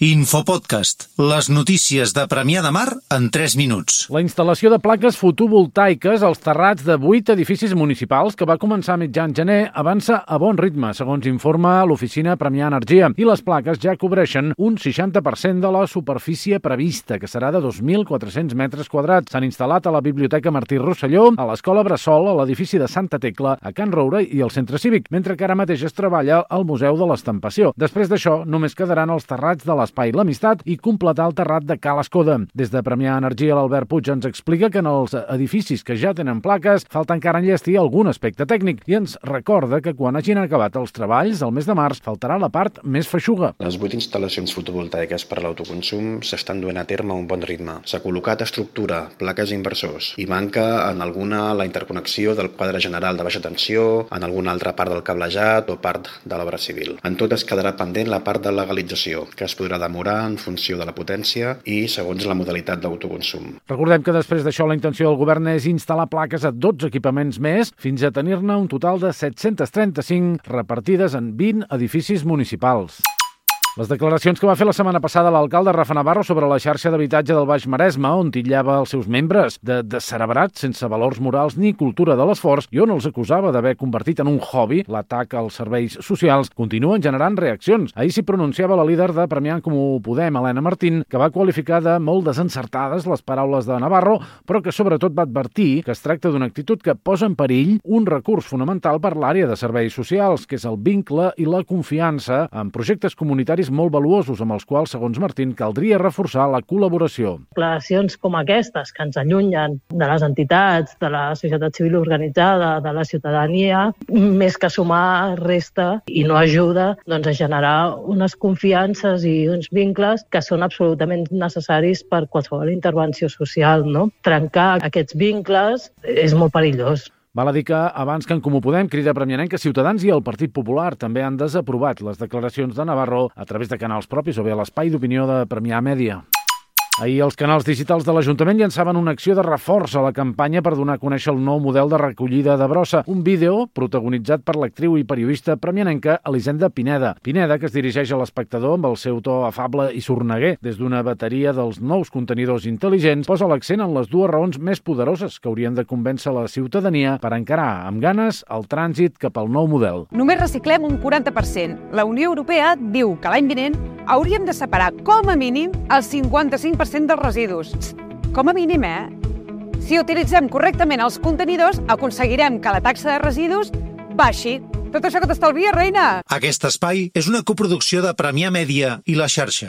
Infopodcast, les notícies de Premià de Mar en 3 minuts. La instal·lació de plaques fotovoltaiques als terrats de 8 edificis municipals que va començar a mitjan gener avança a bon ritme, segons informa l'oficina Premià Energia, i les plaques ja cobreixen un 60% de la superfície prevista, que serà de 2.400 metres quadrats. S'han instal·lat a la Biblioteca Martí Rosselló, a l'Escola Bressol, a l'edifici de Santa Tecla, a Can Roure i al Centre Cívic, mentre que ara mateix es treballa al Museu de l'Estampació. Després d'això, només quedaran els terrats de les l'espai L'Amistat i completar el terrat de Cal Escoda. Des de Premià Energia, l'Albert Puig ens explica que en els edificis que ja tenen plaques falta encara enllestir algun aspecte tècnic i ens recorda que quan hagin acabat els treballs, el mes de març, faltarà la part més feixuga. Les vuit instal·lacions fotovoltaiques per a l'autoconsum s'estan duent a terme a un bon ritme. S'ha col·locat estructura, plaques inversors i manca en alguna la interconnexió del quadre general de baixa tensió, en alguna altra part del cablejat o part de l'obra civil. En tot es quedarà pendent la part de legalització, que es podrà demorar en funció de la potència i segons la modalitat d'autoconsum. Recordem que després d'això la intenció del govern és instal·lar plaques a 12 equipaments més fins a tenir-ne un total de 735 repartides en 20 edificis municipals. Les declaracions que va fer la setmana passada l'alcalde Rafa Navarro sobre la xarxa d'habitatge del Baix Maresme, on titllava els seus membres de descerebrats sense valors morals ni cultura de l'esforç i on els acusava d'haver convertit en un hobby l'atac als serveis socials, continuen generant reaccions. Ahir s'hi pronunciava la líder de Premià en Comú Podem, Helena Martín, que va qualificar de molt desencertades les paraules de Navarro, però que sobretot va advertir que es tracta d'una actitud que posa en perill un recurs fonamental per l'àrea de serveis socials, que és el vincle i la confiança en projectes comunitaris comentarios molt valuosos amb els quals, segons Martín, caldria reforçar la col·laboració. Declaracions com aquestes, que ens allunyen de les entitats, de la societat civil organitzada, de la ciutadania, més que sumar resta i no ajuda doncs, a generar unes confiances i uns vincles que són absolutament necessaris per qualsevol intervenció social. No? Trencar aquests vincles és molt perillós. Val a dir que abans que en Comú Podem crida que Ciutadans i el Partit Popular també han desaprovat les declaracions de Navarro a través de canals propis o bé a l'espai d'opinió de Premià Mèdia. Ahir els canals digitals de l'Ajuntament llançaven una acció de reforç a la campanya per donar a conèixer el nou model de recollida de brossa, un vídeo protagonitzat per l'actriu i periodista premianenca Elisenda Pineda. Pineda, que es dirigeix a l'espectador amb el seu to afable i sorneguer des d'una bateria dels nous contenidors intel·ligents, posa l'accent en les dues raons més poderoses que haurien de convèncer la ciutadania per encarar amb ganes el trànsit cap al nou model. Només reciclem un 40%. La Unió Europea diu que l'any vinent hauríem de separar com a mínim el 55% dels residus. Com a mínim, eh? Si utilitzem correctament els contenidors, aconseguirem que la taxa de residus baixi. Tot això que t'estalvia, reina! Aquest espai és una coproducció de Premià Mèdia i la xarxa.